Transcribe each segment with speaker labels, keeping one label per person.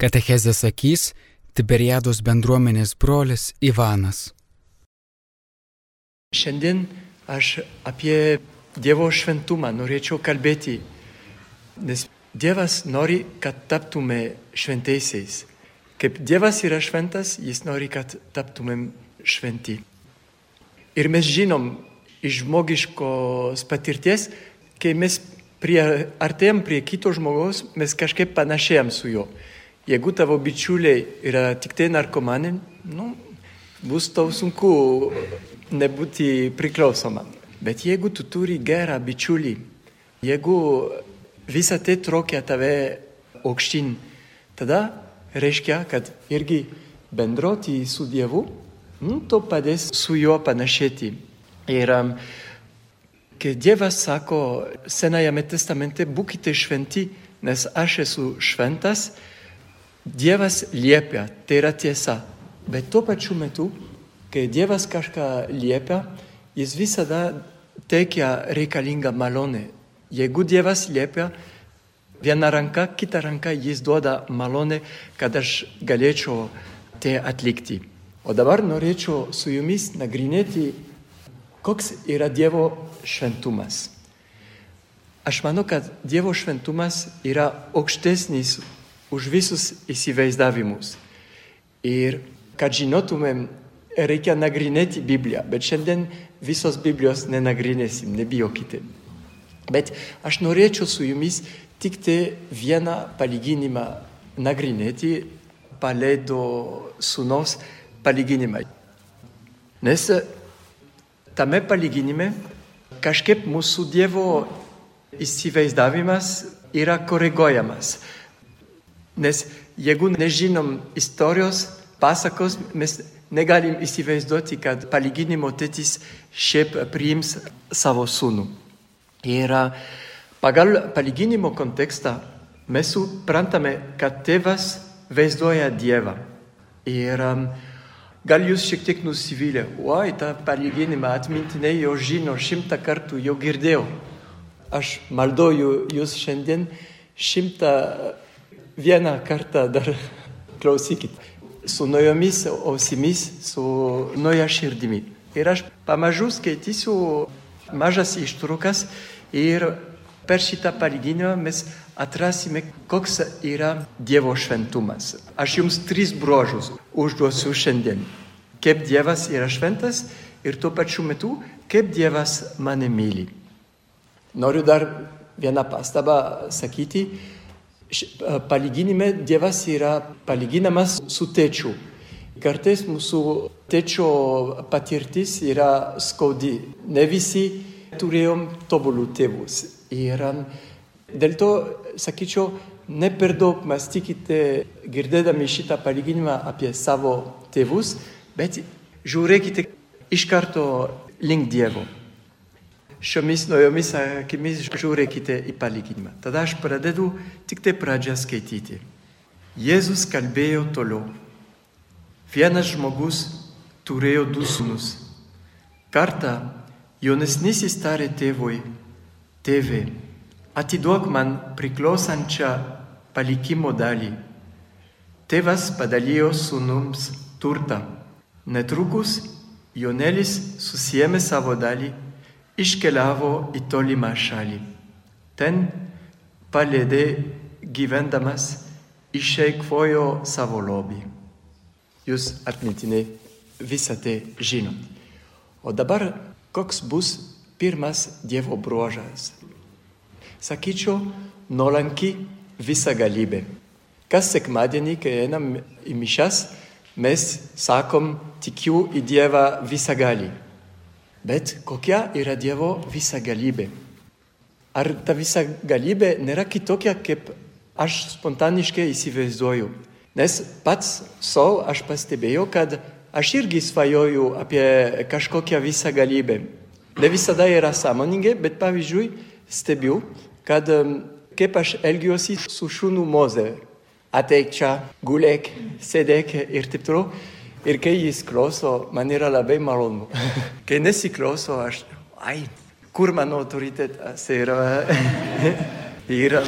Speaker 1: Katechezė sakys Tiberiados bendruomenės brolis Ivanas.
Speaker 2: Šiandien aš apie Dievo šventumą norėčiau kalbėti, nes Dievas nori, kad taptume šventaisiais. Kaip Dievas yra šventas, jis nori, kad taptumėm šventi. Ir mes žinom iš žmogiškos patirties, kai mes prie, artėjom prie kito žmogaus, mes kažkaip panašėjam su juo. Jeigu tavo bičiuliai yra tik tai narkomanai, nu, bus tau sunku nebūti priklausomam. Bet jeigu tu turi gerą bičiulį, jeigu visą tai traukia tave aukštyn, tada reiškia, kad irgi bendroti su Dievu, nu, to padės su juo panašėti. Ir um, kai Dievas sako Senajame testamente, būkite šventi, nes aš esu šventas, Dievas liepia, tai yra tiesa. Bet tuo pačiu metu kai Dievas kažką liepia, jis visada teikia reikalingą malonę. Jeigu Dievas liepia, viena ranka, kita ranka jis duoda malonę, kad aš galėčiau tai atlikti. O dabar norėčiau su jumis nagrinėti, koks yra Dievo šventumas. Aš manau, kad Dievo šventumas yra aukštesnis už visus įsivaizdavimus. Ir kad žinotumėm reikia nagrinėti Bibliją, bet šiandien visos Biblijos nenagrinėsim, nebijokite. Bet aš norėčiau su jumis tik tai vieną palyginimą nagrinėti, paleido sūnaus palyginimą. Nes tame palyginime kažkaip mūsų Dievo įsivaizdavimas yra koreguojamas. Nes jeigu nežinom istorijos, pasakos, mes negalim įsivaizduoti, kad palyginimo tėtis šiaip priims savo sūnų. Ir pagal palyginimo kontekstą mes suprantame, kad tėvas vaizduoja Dievą. Ir gal jūs šiek tiek nusivylę, oi, tą palyginimą atmintinai jau žino, šimtą kartų jau girdėjau. Aš maldoju jūs šiandien šimtą vieną kartą dar klausykit su naujomis ausimis, su nauja širdimi. Ir aš pamažu skaitysiu mažas ištraukas ir per šitą palyginimą mes atrasime, koks yra Dievo šventumas. Aš jums tris bruožus užduosiu šiandien. Kaip Dievas yra šventas ir tuo pačiu metu, kaip Dievas mane myli. Noriu dar vieną pastabą sakyti palyginime Dievas yra palyginamas su tėčiu. Kartais mūsų tėčio patirtis yra skaudi. Ne visi turėjom tobulų tėvus. Ir dėl to, sakyčiau, ne per daug mąstykite girdėdami šitą palyginimą apie savo tėvus, bet žiūrėkite iš karto link Dievo šiomis naujomis akimis žiūrėkite į palyginimą. Tada aš pradedu tik tai pradžią skaityti. Jėzus kalbėjo toliau. Vienas žmogus turėjo du sūnus. Kartą jaunesnysis tarė tėvui, tėve, atiduok man priklausančią palikimo dalį. Tėvas padalijo sūnums turtą. Netrukus jaunelis susijėmė savo dalį iškeliavo į tolimą šalį. Ten palėdė gyvendamas išeikvojo savo lobį. Jūs atmintinai visą tai žinot. O dabar koks bus pirmas Dievo bruožas? Sakyčiau, nuolanki visa galybė. Kas sekmadienį, kai einam į mišas, mes sakom, tikiu į Dievą visą galį. Bet kokia yra Dievo visa galybė? Ar ta visa galybė nėra kitokia, kaip aš spontaniškai įsivaizduoju? Nes pats savo aš pastebėjau, kad aš irgi svajoju apie kažkokią visą galybę. Ne visada yra sąmoningai, bet pavyzdžiui, stebiu, kad kaip aš elgiuosi su šūnu moze. Ateik čia, gulėk, sėdėk ir taip toliau. Ir kai jis klauso, man yra labai malonu. kai nesiklauso, aš, ai, kur mano autoritetas yra. yra.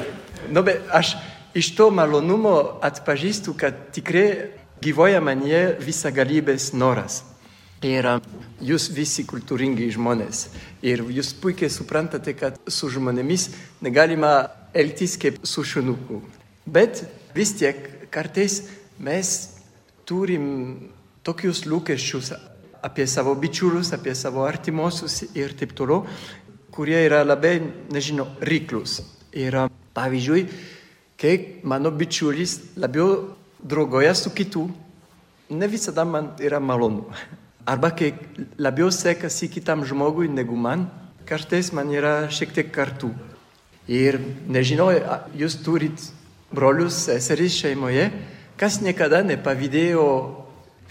Speaker 2: Nu, bet aš iš to malonumo atpažįstu, kad tikrai gyvoja manie visagalybės noras. Ir jūs visi kultūringi žmonės. Ir jūs puikiai suprantate, kad su žmonėmis negalima elgtis kaip su šunuku. Bet vis tiek kartais mes turim tokius lūkesčius apie savo bičiulius, apie savo artimuosius ir taip toliau, kurie yra labai, nežinau, ryklus. Ir pavyzdžiui, kai mano bičiulis labiau draugoja su kitu, ne visada man yra malonu. Arba kai labiau sekasi kitam žmogui negu man, kartais man yra šiek tiek kartu. Ir nežinau, jūs turit brolius, seseris šeimoje, kas niekada nepavydėjo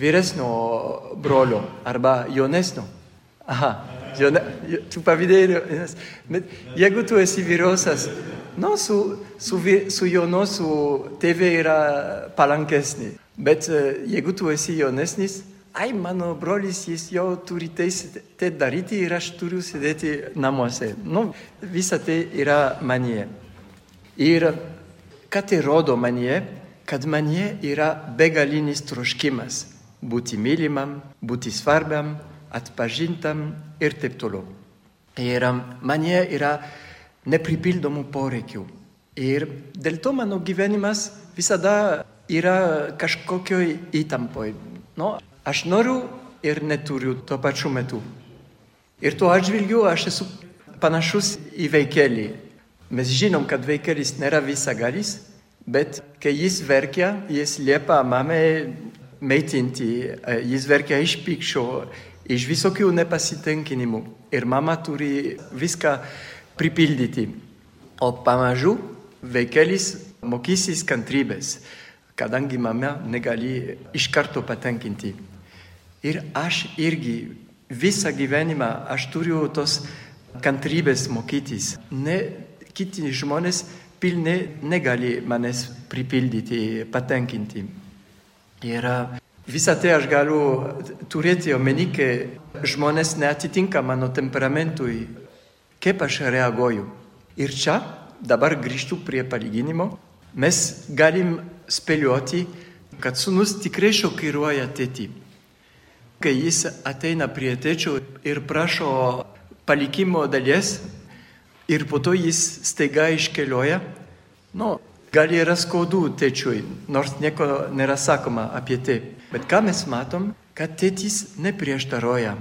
Speaker 2: vyresnio brolio arba jaunesnio. Aha, jaune, tu pavydėjai, bet jeigu tu esi vyriausias, nu, su, su, su jaunu, su tėvė yra palankesnė. Bet jeigu tu esi jaunesnis, ai, mano brolis, jis jau turi tai daryti ir aš turiu sėdėti namuose. Nu, visa tai yra manie. Ir ką tai rodo manie? Kad manie yra begalinis troškimas būti mylimam, būti svarbiam, atpažintam ir taip toliau. Ir manie yra nepripildomų poreikių. Ir dėl to mano gyvenimas visada yra kažkokioj įtampoj. Nu, aš noriu ir neturiu tuo pačiu metu. Ir tuo atžvilgiu aš esu panašus į vaikelį. Mes žinom, kad vaikelis nėra visagalis, bet kai jis verkia, jis liepa mamai maitinti, jis verkia iš pykčio, iš visokių nepasitenkinimų. Ir mama turi viską pripildyti. O pamažu vaikelis mokysis kantrybės, kadangi mama negali iš karto patenkinti. Ir aš irgi visą gyvenimą aš turiu tos kantrybės mokytis. Ne, kiti žmonės pilnai negali manęs pripildyti, patenkinti. Ir visą tai aš galiu turėti omeny, kai žmonės neatitinka mano temperamentui, kaip aš reaguoju. Ir čia, dabar grįžtu prie palyginimo, mes galim spėlioti, kad sunus tikrai šokiruoja tėtį. Kai jis ateina prie tėčio ir prašo palikimo dalies ir po to jis staiga iškelioja, nu, gal yra skaudu tėčiui, nors nieko nėra sakoma apie tai. Bet ką mes matom, kad tėtis neprieštaroja.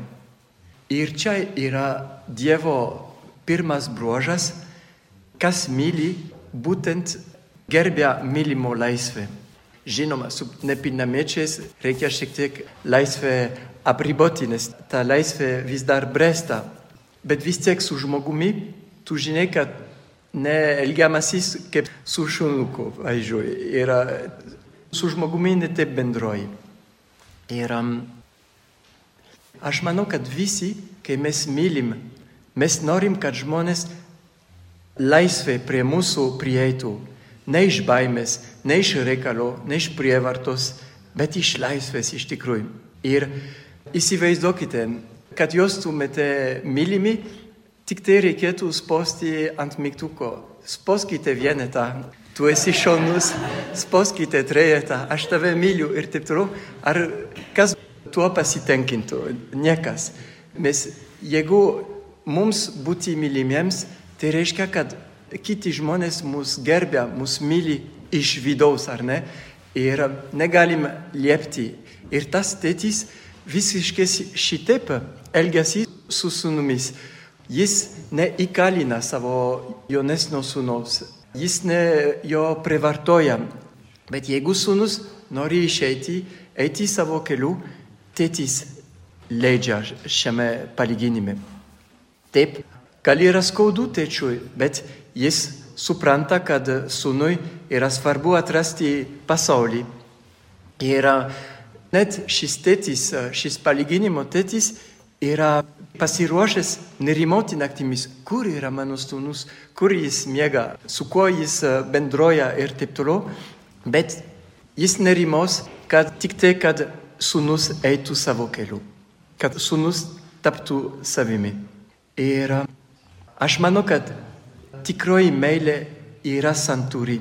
Speaker 2: Ir čia yra Dievo pirmas bruožas, kas myli, būtent gerbia mylimo laisvę. Žinoma, su nepilnamečiais reikia šiek tiek laisvę apriboti, nes ta laisvė vis dar bresta. Bet vis tiek su žmogumi, tu žinai, kad neelgiamasis kaip su šunuku, važiuoju. Ir su žmogumi ne taip bendroji. Ir um, aš manau, kad visi, kai mes mylim, mes norim, kad žmonės laisvė prie mūsų prieitų. Ne iš baimės, ne iš reikalo, ne iš prievartos, bet iš laisvės iš tikrųjų. Ir įsivaizduokite, kad jūs tumėte mylimi, tik tai reikėtų spausti ant mygtuko. Spauskite vienetą, tu esi šaunus, spauskite trejetą, aš tave myliu ir taip toliau. Ar kas tuo pasitenkintų? Niekas. Mes, jeigu mums būti mylimiems, tai reiškia, kad kiti žmonės mus gerbia, mus myli iš vidaus, ar ne? Ir negalim liepti. Ir tas tėtis visiškai šitaip elgesi su sunumis. Jis neįkalina savo jaunesnio sunaus, jis ne jo privartoja. Bet jeigu sunus nori išeiti, eiti savo keliu, tėtis leidžia šiame palyginime. Taip, gal yra skaudu tėčiui, bet jis supranta, kad sūnui yra svarbu atrasti pasaulį. Ir net šis tėtis, šis palyginimo tėtis yra pasiruošęs nerimoti naktimis, kur yra mano sūnus, kur jis miega, su kuo jis bendroja ir taip toliau. Bet jis nerimos, kad tik tai, kad sūnus eitų savo keliu, kad sūnus taptų savimi. Ir aš manau, kad tikroji meilė yra santūri.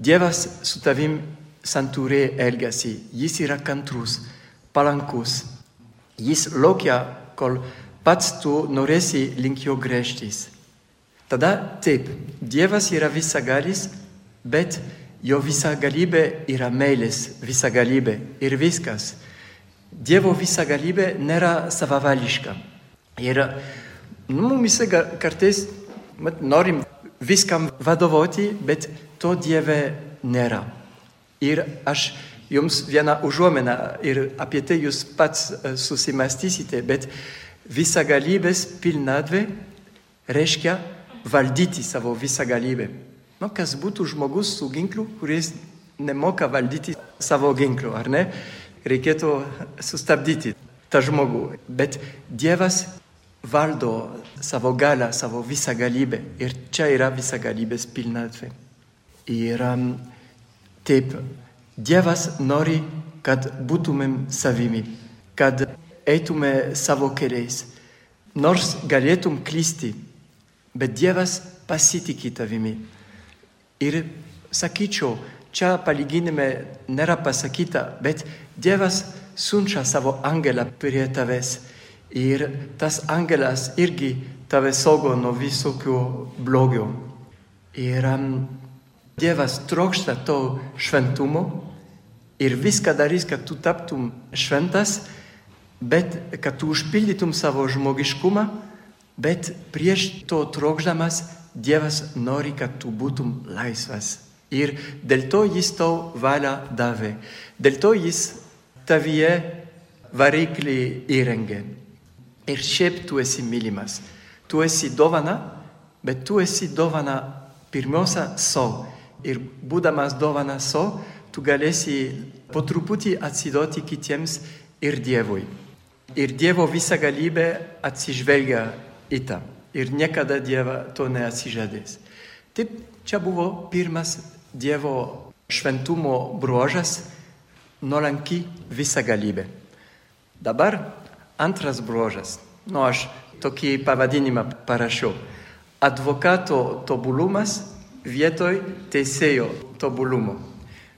Speaker 2: Dievas su tavim santūriai elgesi, jis yra kantrus, palankus. Jis laukia, kol pats tu norėsi link jo grėžtis. Tada taip, Dievas yra visagalis, bet jo visagalybė yra meilės visagalybė ir viskas. Dievo visagalybė nėra savavališka. Ir nu, mums kartais norim viskam vadovauti, bet to Dieve nėra. Ir aš jums vieną užuomeną ir apie tai jūs pats susimastysite, bet visagalybės pilnatvė reiškia valdyti savo visagalybę. Nu, kas būtų žmogus su ginklu, kuris nemoka valdyti savo ginklu, ar ne? Reikėtų sustabdyti tą žmogų. Bet Dievas valdo savo galą, savo visagalybę. Ir čia yra visagalybės pilnatvė. Ir um, taip, Dievas nori, kad būtumėm savimi, kad eitume savo keliais. Nors galėtum klysti, bet Dievas pasitikė tavimi. Ir sakyčiau, čia palyginime nėra pasakyta, bet Dievas siunčia savo angelą prie tavęs. Ir tas angelas irgi tave saugo nuo visokių blogių. Ir um, Dievas trokšta to šventumo ir viską darys, kad tu taptum šventas, bet kad tu užpildytum savo žmogiškumą, bet prieš to trokšdamas Dievas nori, kad tu būtum laisvas. Ir dėl to jis tau valią davė. Dėl to jis tavyje variklį įrengė. Ir šiaip tu esi mylimas. Tu esi dovana, bet tu esi dovana pirmiausia savo. Ir būdamas dovana savo, tu galėsi po truputį atsidoti kitiems ir Dievui. Ir Dievo visa galybė atsižvelgia į tą ir niekada Dieva to neatsižadės. Taip, čia buvo pirmas Dievo šventumo bruožas - nuolanki visagalybė. Dabar antras bruožas. Nu, aš tokį pavadinimą parašiau. Advokato tobulumas vietoj teisėjo tobulumo.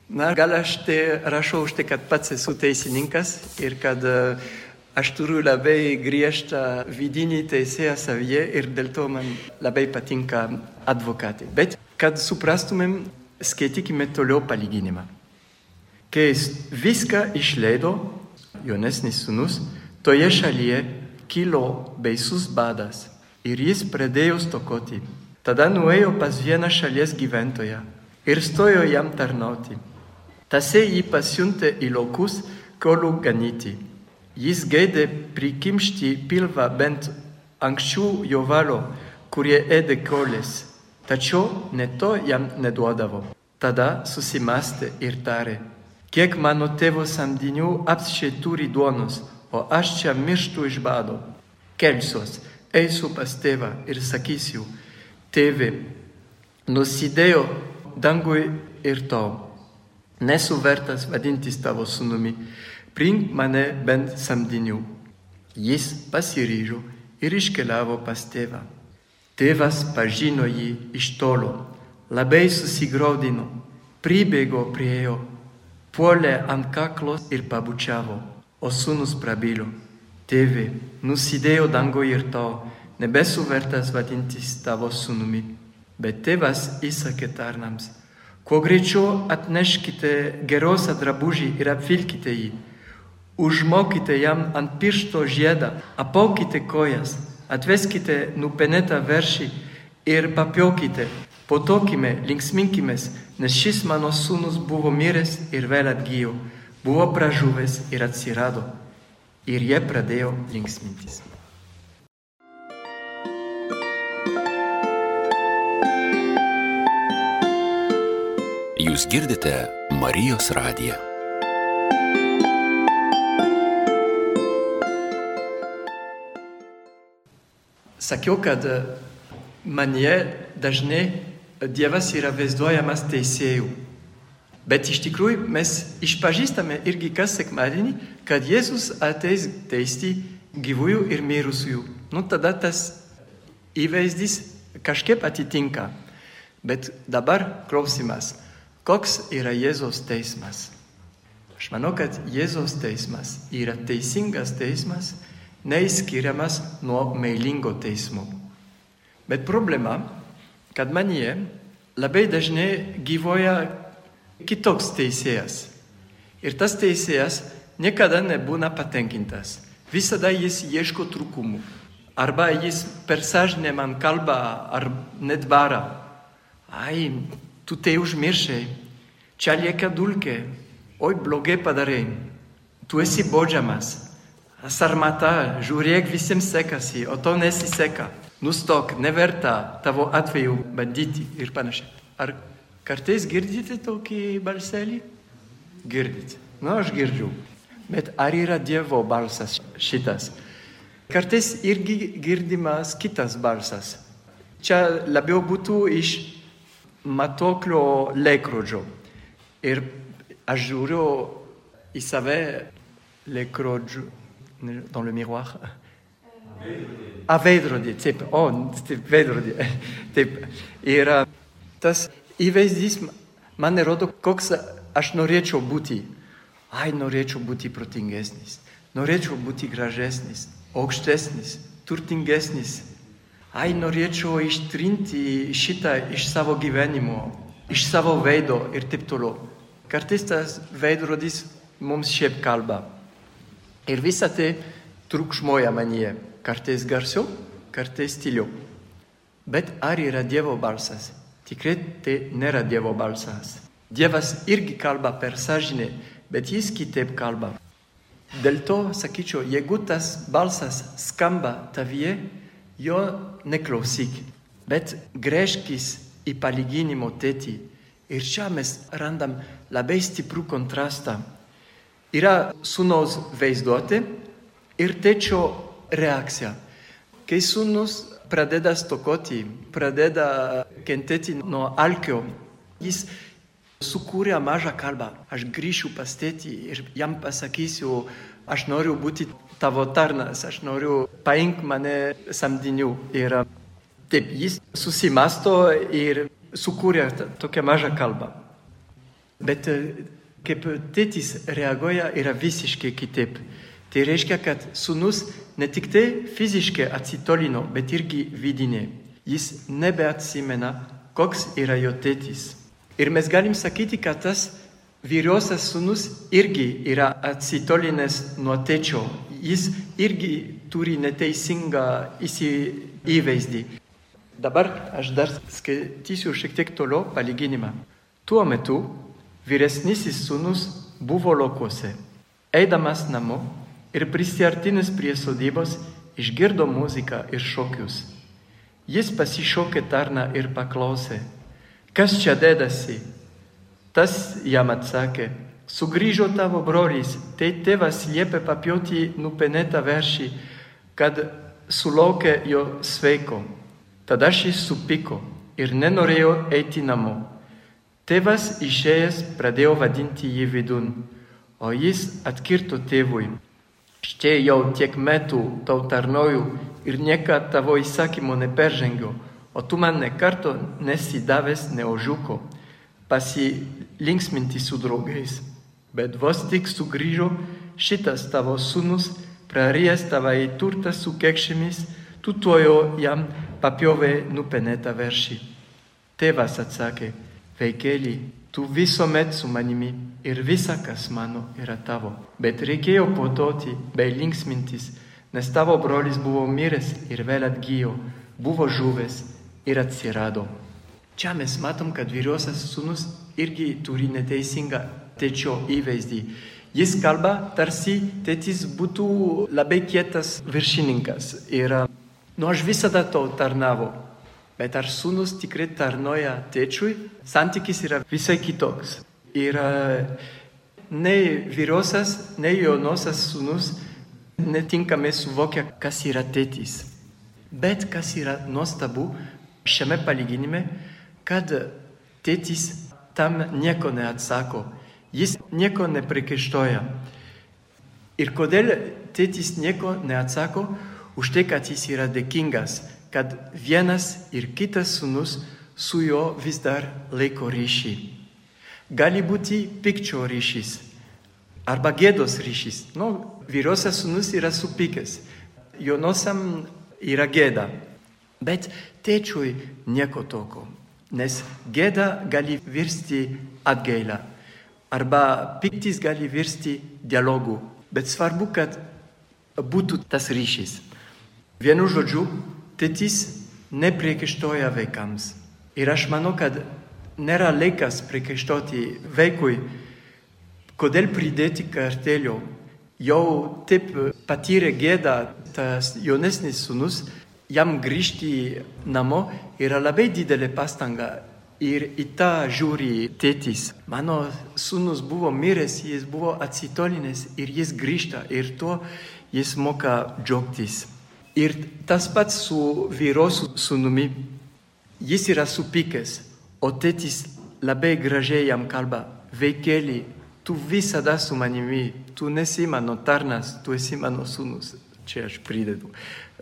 Speaker 2: Na, gal aš tai rašau už tai, kad pats esu teisininkas ir kad uh, Aš turiu labai griežtą vidinį teisėją savyje ir dėl to man labai patinka advokatai. Bet kad suprastumėm, skaitykime toliau palyginimą. Kai jis viską išleido, jaunesnis sunus, toje šalyje kilo baisus badas ir jis pradėjo stokoti. Tada nuėjo pas vieną šalies gyventoją ir stojo jam tarnauti. Tasai jį pasiuntė į laukus kolų ganyti. Jis geidė prikimšti pilvą bent anksčiau jo valo, kurie ėdė kolės, tačiau net to jam neduodavo. Tada susimastė ir tarė, kiek mano tėvo samdinių apsčiai turi duonos, o aš čia mirštu iš bado. Kelsiuos, eisiu pas tėvą ir sakysiu, tėve, nusidėjo dangui ir tau, nesu vertas vadintis tavo sunumi Prink mane bent samdinių. Jis pasiryžo ir iškeliavo pas tėvą. Tėvas pažino jį iš tolo, labai susigraudino, pribėgo prie jo, puolė ant kaklos ir pabučiavo, o sūnus prabilo. Tėve, nusidėjo dango ir tau, nebesu vertas vadintis tavo sūnumi. Bet tėvas įsakė tarnams, kuo greičiau atneškite gerosą drabužį ir apvilkite jį užmokite jam ant piršto žiedą, apaukite kojas, atveskite nupenėtą veršį ir papiokite, potokime, linksminkimės, nes šis mano sūnus buvo miręs ir vėl atgyjo, buvo pražuvęs ir atsirado. Ir jie pradėjo linksmintis.
Speaker 3: Jūs girdite Marijos radiją.
Speaker 2: Sakiau, kad manie dažnai Dievas yra vaizduojamas teisėjų. Bet iš tikrųjų mes išpažįstame irgi kas sekmadienį, kad Jėzus ateis teisti gyvųjų ir mirusiųjų. Nu tada tas įvaizdis kažkaip atitinka. Bet dabar klausimas, Koks yra Jėzaus teismas? Aš manau, kad Jėzaus teismas yra teisingas teismas, neįskiriamas nuo meilingo teismo. Bet problema, kad manyje labai dažnai gyvoja kitoks teisėjas. Ir tas teisėjas niekada nebūna patenkintas. Visada jis ieško trūkumų. Arba jis per sąžinę man kalba ar net bara. Ai, tu tai užmiršai, čia lieka dulkė, oi blogai padarai, tu esi baudžiamas. Sarmata, žiūrėk, visiems sekasi, o to nesiseka. Nustok, neverta tavo atveju bandyti ir panašiai. Ar kartais girdite tokį balselį? Girdite. Na, aš girdžiu. Bet ar yra Dievo balsas šitas? Kartais irgi girdimas kitas balsas. Čia labiau būtų iš matoklio laikrodžio. Ir aš žiūriu į save laikrodžiu, dans le miroir. A veidrodį, taip, o, taip, veidrodį. Taip. Ir tas įvaizdis man rodo, koks aš norėčiau būti. Ai, norėčiau būti protingesnis, norėčiau būti gražesnis, aukštesnis, turtingesnis. Ai, norėčiau ištrinti šitą iš savo gyvenimo, iš savo veido ir taip toliau. Kartais tas veidrodis mums šiaip kalba. Ir visą tai triukšmoja manyje, kartais garsiau, kartais tyliau. Bet ar yra Dievo balsas? Tikrai tai nėra Dievo balsas. Dievas irgi kalba per sąžinę, bet jis kitaip kalba. Dėl to, sakyčiau, jeigu tas balsas skamba tavyje, jo neklausyk, bet grėžkis į palyginimo tėtį. Ir čia mes randam labai stiprų kontrastą. Yra sūnaus vaizduotė ir tėčio reakcija. Kai sūnus pradeda stokoti, pradeda kentėti nuo alkio, jis sukūrė mažą kalbą. Aš grįšiu pas tėtį ir jam pasakysiu, aš noriu būti tavo tarnas, aš noriu paimk mane samdinių. Ir taip, jis susimasto ir sukūrė tokią mažą kalbą. Bet kaip tėtis reaguoja yra visiškai kitaip. Tai reiškia, kad sunus ne tik tai fiziškai atsitolino, bet irgi vidinė. Jis nebeatsimena, koks yra jo tėtis. Ir mes galim sakyti, kad tas vyriausias sunus irgi yra atsitolinęs nuo tėčio. Jis irgi turi neteisingą įvaizdį. Dabar aš dar skaitysiu šiek tiek toliau palyginimą. Tuo metu vyresnysis sūnus buvo lokose. Eidamas namo ir prisiartinęs prie sodybos išgirdo muziką ir šokius. Jis pasišokė tarną ir paklausė, kas čia dedasi. Tas jam atsakė, sugrįžo tavo brolis, tai tėvas liepė papjoti nupenėtą veršį, kad sulaukė jo sveiko. Tada šis supiko ir nenorėjo eiti namo. Tėvas išėjęs pradėjo vadinti jį vidun, o jis atkirto tėvui. Štai jau tiek metų tau tarnoju ir niekad tavo įsakymo neperžengiu, o tu man nekarto nesi davęs neožiuko, pasilinksminti su draugais. Bet vos tik sugrįžo šitas tavo sūnus, prarijęs tavo į turtą su kekšėmis, tu tuojo jam papjovė nupenėtą veršį. Tėvas atsakė, vaikeli, tu visuomet su manimi ir visa, kas mano, yra tavo. Bet reikėjo pototi bei linksmintis, nes tavo brolis buvo miręs ir vėl atgyjo, buvo žuvęs ir atsirado. Čia mes matom, kad vyriausias sūnus irgi turi neteisingą tėčio įvaizdį. Jis kalba, tarsi tėtis būtų labai kietas viršininkas. Ir, nu, aš visada to tarnavo. Bet ar sūnus tikrai tarnoja tėčiui, santykis yra visai kitoks. Ir nei vyriausias, nei jaunosias sūnus netinkamai suvokia, kas yra tėtis. Bet kas yra nuostabu šiame palyginime, kad tėtis tam nieko neatsako, jis nieko neprikeštoja. Ir kodėl tėtis nieko neatsako? Už tai, kad jis yra dėkingas, kad vienas ir kitas sūnus su juo vis dar laiko ryšį. gali būti pikčio ryšys arba gėdos ryšys. Nu, vyriausias sunus yra supykęs, jaunosiam yra gėda. Bet tėčiui nieko tokio, nes gėda gali virsti atgailą arba piktis gali virsti dialogu. Bet svarbu, kad būtų tas ryšys. Vienu žodžiu, tėtis nepriekaištoja vaikams. Ir aš manau, kad nėra laikas priekaištoti vaikui, kodėl pridėti kartelio. Jau taip patyrė gėdą tas jaunesnis sunus, jam grįžti namo yra labai didelė pastanga. Ir į tą žiūri tėtis. Mano sunus buvo miręs, jis buvo atsitolinęs ir jis grįžta ir tuo jis moka džiaugtis. Ir tas pats su vyrosu sunumi. Jis yra supykęs, o tėtis labai gražiai jam kalba, vaikeli, tu visada su manimi, tu nesi mano tarnas, tu esi mano sunus. Čia aš pridedu.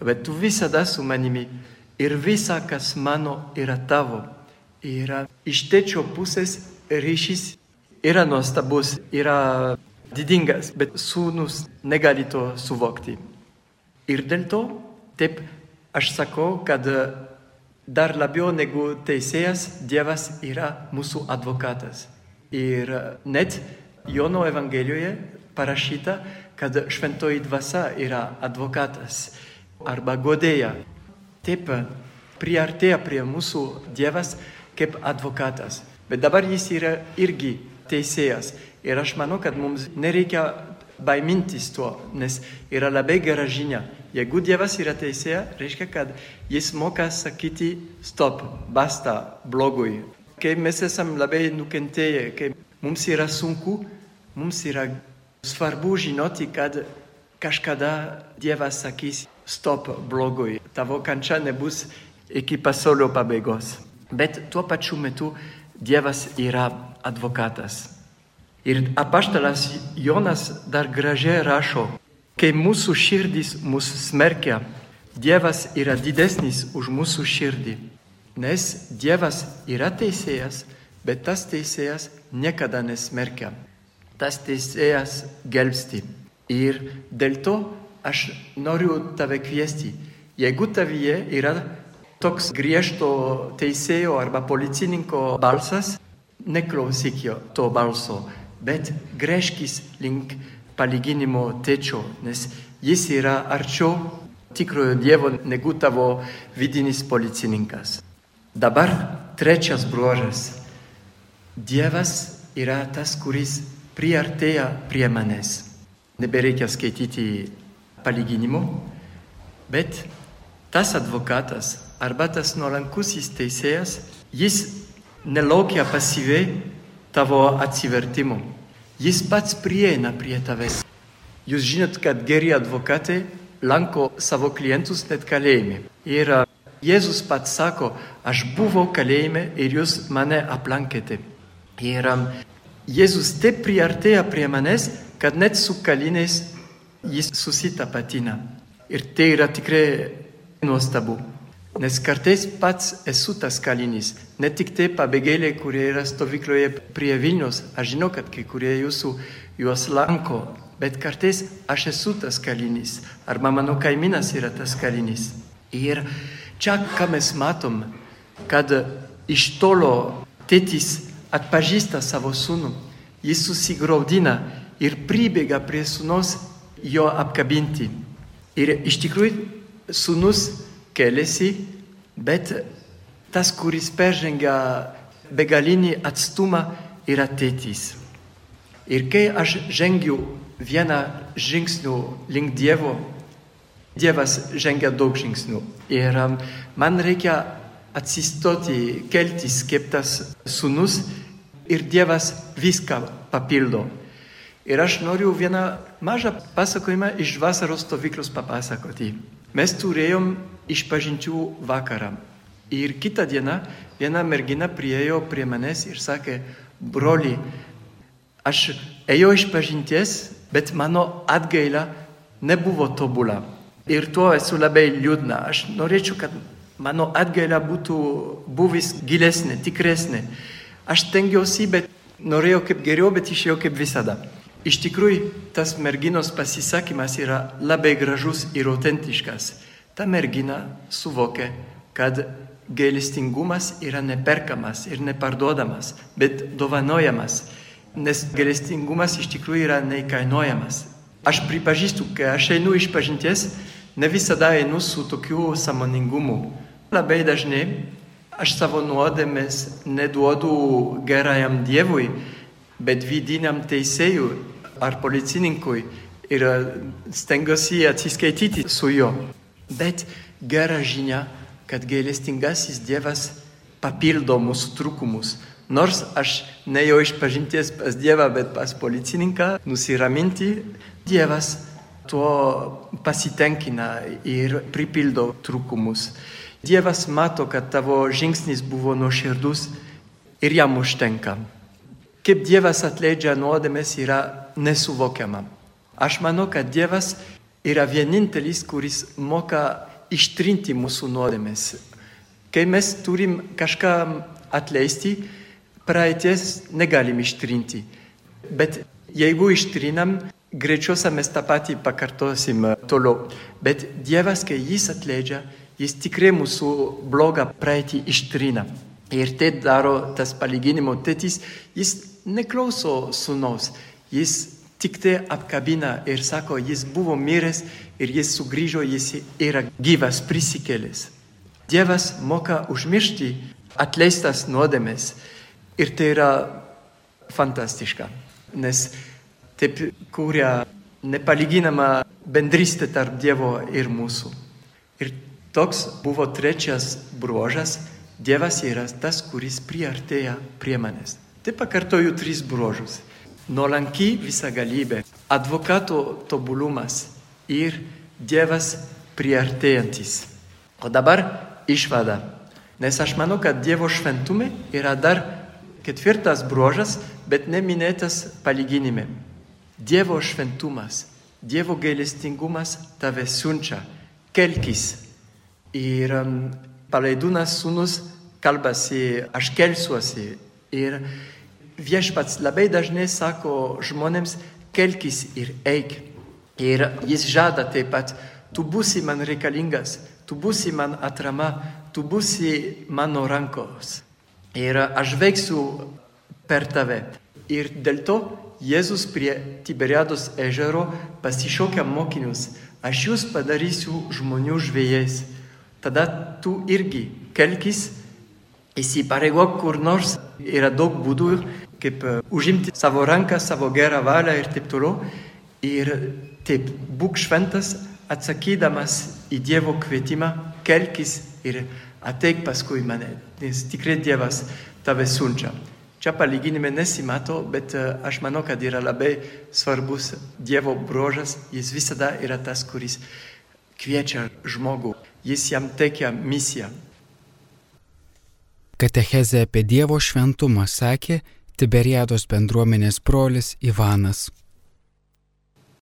Speaker 2: Bet tu visada su manimi ir visa, kas mano, yra tavo. Yra iš tėčio pusės ryšys yra nuostabus, yra didingas, bet sūnus negali to suvokti. Ir dėl to, taip aš sakau, kad dar labiau negu teisėjas, Dievas yra mūsų advokatas. Ir net Jono Evangelijoje parašyta, kad šventoji dvasia yra advokatas arba godėja. Taip priartėja prie mūsų Dievas kaip advokatas. Bet dabar jis yra irgi teisėjas. Ir aš manau, kad mums nereikia baimintis tuo, nes yra labai gera žinia. Jeigu Dievas yra teisėja, reiškia, kad jis moka sakyti stop, basta blogui. Kai mes esame labai nukentėję, kai mums yra sunku, mums yra svarbu žinoti, kad kažkada Dievas sakys stop blogui. Tavo kančia nebus iki pasaulio pabaigos. Bet tuo pačiu metu Dievas yra advokatas. Ir apaštalas Jonas dar gražiai rašo, kai mūsų širdis mūsų smerkia, Dievas yra didesnis už mūsų širdį. Nes Dievas yra teisėjas, bet tas teisėjas niekada nesmerkia. Tas teisėjas gelbsti. Ir dėl to aš noriu tave kviesti. Jeigu tavyje yra toks griežto teisėjo arba policininko balsas, neklausyk jo to balso bet greškis link palyginimo tėčio, nes jis yra arčiau tikrojo Dievo negu tavo vidinis policininkas. Dabar trečias bruožas. Dievas yra tas, kuris priartėja prie manęs. Nebereikia skaityti palyginimo, bet tas advokatas arba tas nuolankusis teisėjas, jis nelaukia pasyviai tavo atsivertimo. Jis pats prieina prie tavęs. Jūs žinot, kad geri advokatai lanko savo klientus net kalėjime. Ir Jėzus pats sako, aš buvau kalėjime ir jūs mane aplankėte. Ir Jėzus taip priartėja prie manęs, kad net su kaliniais jis susitapatina. Ir tai yra tikrai nuostabu. Nes kartais pats esu tas kalinys, ne tik tie pabėgėliai, kurie yra stovykloje prie Vilnius, aš žinau, kad kai kurie jūsų juos lanko, bet kartais aš esu tas kalinys, arba mano kaimynas yra tas kalinys. Ir čia, ką mes matom, kad iš tolo tėtis atpažįsta savo sūnų, jis susigraudina ir pribėga prie sūnos jo apkabinti. Ir iš tikrųjų sūnus keliasi, bet tas, kuris peržengia begalinį atstumą, yra tėtis. Ir kai aš žengiu vieną žingsnių link Dievo, Dievas žengia daug žingsnių. Ir um, man reikia atsistoti, keltis kaip tas sunus ir Dievas viską papildo. Ir aš noriu vieną mažą pasakojimą iš vasaros stovyklos papasakoti. Mes turėjom išpažinčių vakarą. Ir kitą dieną viena mergina priejo prie manęs ir sakė, broli, aš ėjau išpažinties, bet mano atgaila nebuvo tobula. Ir tuo esu labai liūdna. Aš norėčiau, kad mano atgaila būtų buvis gilesnė, tikresnė. Aš tengiausi, bet Norėjau kaip geriau, bet išėjau kaip visada. Iš tikrųjų, tas merginos pasisakymas yra labai gražus ir autentiškas. Ta mergina suvokia, kad gailestingumas yra neperkamas ir neparduodamas, bet dovanojamas, nes gailestingumas iš tikrųjų yra neįkainojamas. Aš pripažįstu, kai aš einu iš pažinties, ne visada einu su tokiu samoningumu. Labai dažnai aš savo nuodėmės neduodu gerajam Dievui, bet vidiniam teisėjui ar policininkui ir stengiuosi atsiskaityti su juo. Bet gera žinia, kad gailestingasis Dievas papildo mūsų trūkumus. Nors aš nejau iš pažinties pas Dievą, bet pas policininką, nusiraminti, Dievas tuo pasitenkina ir pripildo trūkumus. Dievas mato, kad tavo žingsnis buvo nuoširdus ir jam užtenka. Kaip Dievas atleidžia nuodėmės yra nesuvokiama. Aš manau, kad Dievas yra vienintelis, kuris moka ištrinti mūsų nuodėmės. Kai mes turim kažką atleisti, praeities negalim ištrinti. Bet jeigu ištrinam, greičiausiai mes tą patį pakartosim toliau. Bet Dievas, kai jis atleidžia, jis tikrai mūsų blogą praeitį ištrina. Ir tai daro tas palyginimo tėtis, jis neklauso sunaus, jis tik tai apkabina ir sako, jis buvo miręs ir jis sugrįžo, jis yra gyvas, prisikėlęs. Dievas moka užmiršti atleistas nuodėmės ir tai yra fantastiška, nes taip kuria nepalyginama bendrystė tarp Dievo ir mūsų. Ir toks buvo trečias bruožas - Dievas yra tas, kuris priartėja prie manęs. Taip pakartoju tris bruožus - nuolanki visagalybė, advokato tobulumas ir Dievas priartėjantis. O dabar išvada. Nes aš manau, kad Dievo šventume yra dar ketvirtas bruožas, bet neminėtas palyginime. Dievo šventumas, Dievo gailestingumas tave siunčia, kelkis. Ir palaidūnas sūnus kalbasi, aš kelsiuosi. Ir viešpats labai dažnai sako žmonėms, kelkis ir eik. Ir jis žada taip pat, tu būsi man reikalingas, tu būsi man atrama, tu būsi mano rankos. Ir aš veiksiu per tave. Ir dėl to Jėzus prie Tiberiados ežero pasišokia mokinius, aš jūs padarysiu žmonių žvėjais. Tada tu irgi kelkis, įsipareigok kur nors, yra daug būdų, kaip užimti savo ranką, savo gerą valią ir taip toliau. Ir taip, būk šventas, atsakydamas į Dievo kvietimą, kelkis ir ateik paskui mane, nes tikrai Dievas tave siunčia. Čia palyginime nesimato, bet aš manau, kad yra labai svarbus Dievo brožas, jis visada yra tas, kuris kviečia žmogų, jis jam teikia misiją.
Speaker 1: Katechezė apie Dievo šventumą sakė Tiberiados bendruomenės brolis Ivanas.